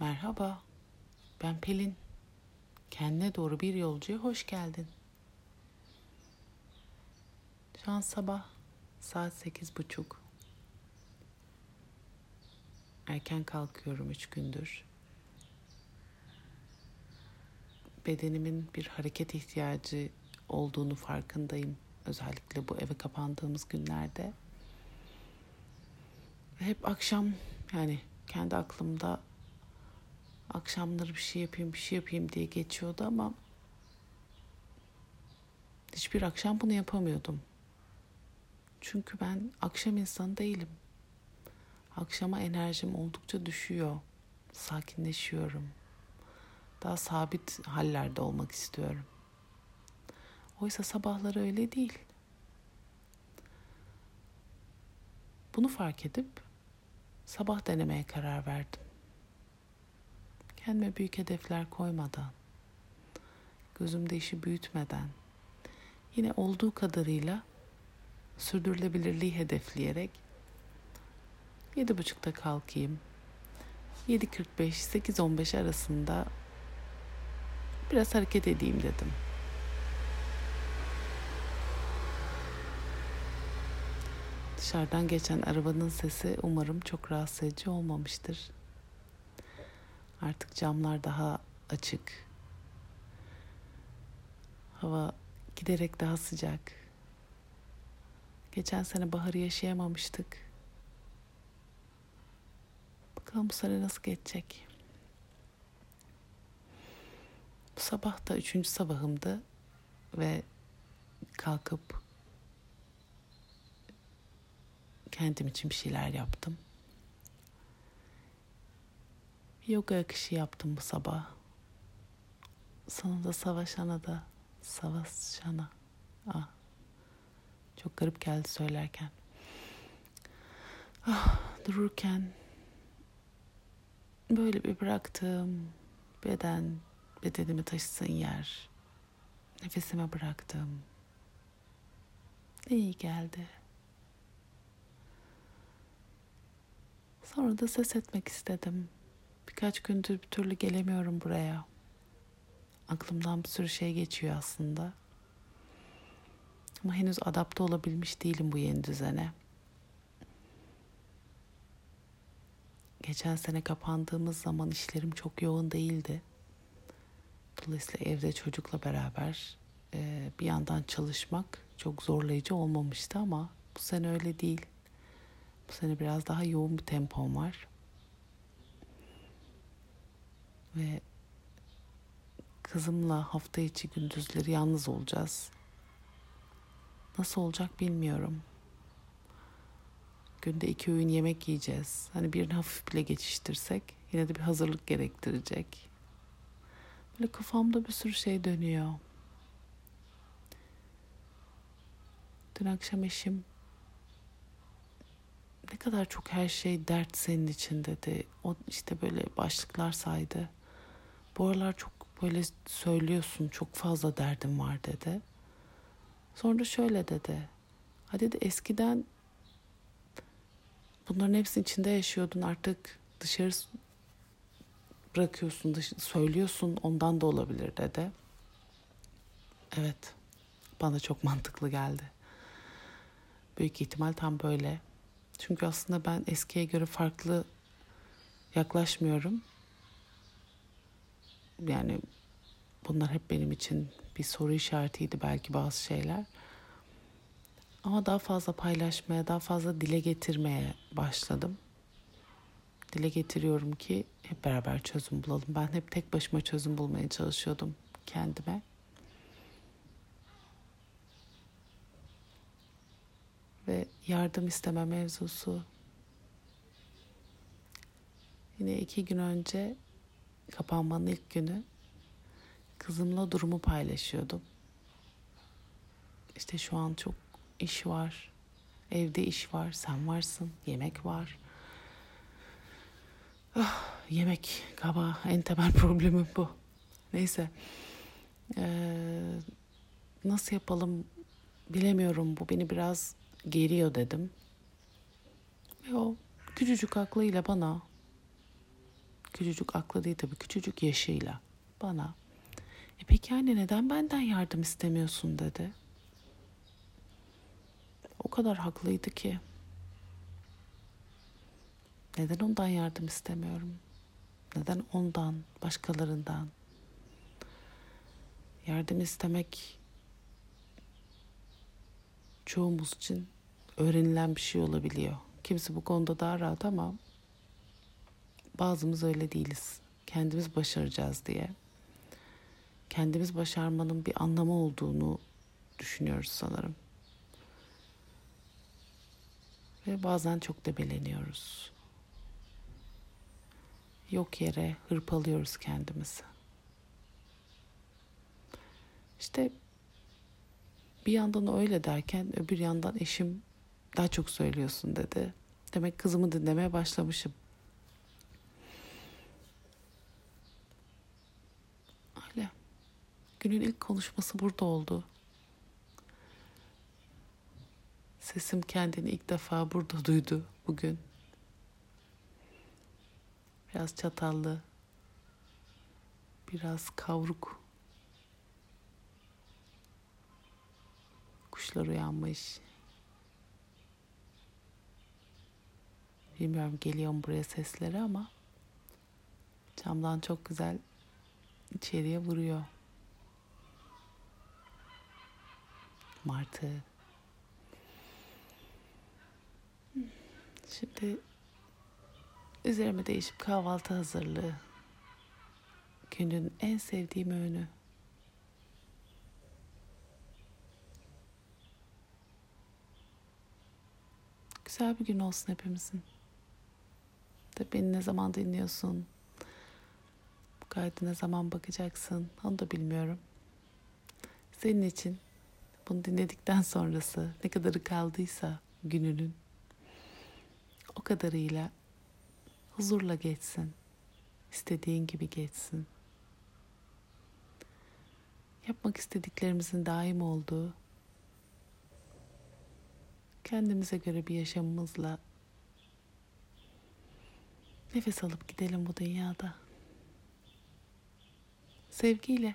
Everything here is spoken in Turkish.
Merhaba, ben Pelin. Kendine doğru bir yolcuya hoş geldin. Şu an sabah saat sekiz buçuk. Erken kalkıyorum üç gündür. Bedenimin bir hareket ihtiyacı olduğunu farkındayım. Özellikle bu eve kapandığımız günlerde. Hep akşam yani kendi aklımda akşamları bir şey yapayım bir şey yapayım diye geçiyordu ama hiçbir akşam bunu yapamıyordum. Çünkü ben akşam insanı değilim. Akşama enerjim oldukça düşüyor. Sakinleşiyorum. Daha sabit hallerde olmak istiyorum. Oysa sabahları öyle değil. Bunu fark edip sabah denemeye karar verdim. Kendime büyük hedefler koymadan, gözümde işi büyütmeden, yine olduğu kadarıyla sürdürülebilirliği hedefleyerek yedi buçukta kalkayım. 7.45-8.15 arasında biraz hareket edeyim dedim. Dışarıdan geçen arabanın sesi umarım çok rahatsız edici olmamıştır. Artık camlar daha açık. Hava giderek daha sıcak. Geçen sene baharı yaşayamamıştık. Bakalım bu sene nasıl geçecek. Bu sabah da üçüncü sabahımdı ve kalkıp kendim için bir şeyler yaptım. Yoga akışı yaptım bu sabah. Sonunda savaşana da savaşana. Ah, çok garip geldi söylerken. Ah, dururken böyle bir bıraktım. Beden, bedenimi taşısın yer. Nefesime bıraktım. İyi geldi. Sonra da ses etmek istedim. Birkaç gündür bir türlü gelemiyorum buraya. Aklımdan bir sürü şey geçiyor aslında. Ama henüz adapte olabilmiş değilim bu yeni düzene. Geçen sene kapandığımız zaman işlerim çok yoğun değildi. Dolayısıyla evde çocukla beraber e, bir yandan çalışmak çok zorlayıcı olmamıştı ama bu sene öyle değil. Bu sene biraz daha yoğun bir tempom var. Ve kızımla hafta içi gündüzleri yalnız olacağız. Nasıl olacak bilmiyorum. Günde iki öğün yemek yiyeceğiz. Hani birini hafif bile geçiştirsek yine de bir hazırlık gerektirecek. Böyle kafamda bir sürü şey dönüyor. Dün akşam eşim ne kadar çok her şey dert senin için dedi. O işte böyle başlıklar saydı. Bu aralar çok böyle söylüyorsun çok fazla derdim var dedi. Sonra şöyle dedi. Hadi de eskiden bunların hepsinin içinde yaşıyordun artık dışarı bırakıyorsun, dış, söylüyorsun ondan da olabilir dedi. Evet, bana çok mantıklı geldi. Büyük ihtimal tam böyle. Çünkü aslında ben eskiye göre farklı yaklaşmıyorum. Yani bunlar hep benim için bir soru işaretiydi belki bazı şeyler. Ama daha fazla paylaşmaya, daha fazla dile getirmeye başladım. Dile getiriyorum ki hep beraber çözüm bulalım. Ben hep tek başıma çözüm bulmaya çalışıyordum kendime. Ve yardım isteme mevzusu. Yine iki gün önce kapanmanın ilk günü kızımla durumu paylaşıyordum. İşte şu an çok iş var. Evde iş var, sen varsın, yemek var. Ah, yemek galiba en temel problemim bu. Neyse. Ee, nasıl yapalım bilemiyorum. Bu beni biraz geriyor dedim. Ve o küçücük aklıyla bana Küçücük aklı değil tabii küçücük yaşıyla bana. E peki anne neden benden yardım istemiyorsun dedi. O kadar haklıydı ki. Neden ondan yardım istemiyorum? Neden ondan, başkalarından? Yardım istemek çoğumuz için öğrenilen bir şey olabiliyor. Kimisi bu konuda daha rahat ama bazımız öyle değiliz. Kendimiz başaracağız diye. Kendimiz başarmanın bir anlamı olduğunu düşünüyoruz sanırım. Ve bazen çok debeleniyoruz. Yok yere hırpalıyoruz kendimizi. İşte bir yandan öyle derken öbür yandan eşim daha çok söylüyorsun dedi. Demek kızımı dinlemeye başlamışım. Öyle. Günün ilk konuşması burada oldu. Sesim kendini ilk defa burada duydu bugün. Biraz çatallı, biraz kavruk. Kuşlar uyanmış. Bilmiyorum geliyor mu buraya sesleri ama camdan çok güzel içeriye vuruyor. Martı. Şimdi üzerime değişip kahvaltı hazırlığı. Günün en sevdiğim öğünü. Güzel bir gün olsun hepimizin. De beni ne zaman dinliyorsun? Bu kaydı ne zaman bakacaksın? Onu da bilmiyorum. Senin için bunu dinledikten sonrası ne kadarı kaldıysa gününün o kadarıyla huzurla geçsin. İstediğin gibi geçsin. Yapmak istediklerimizin daim olduğu kendimize göre bir yaşamımızla nefes alıp gidelim bu dünyada. Sevgiyle.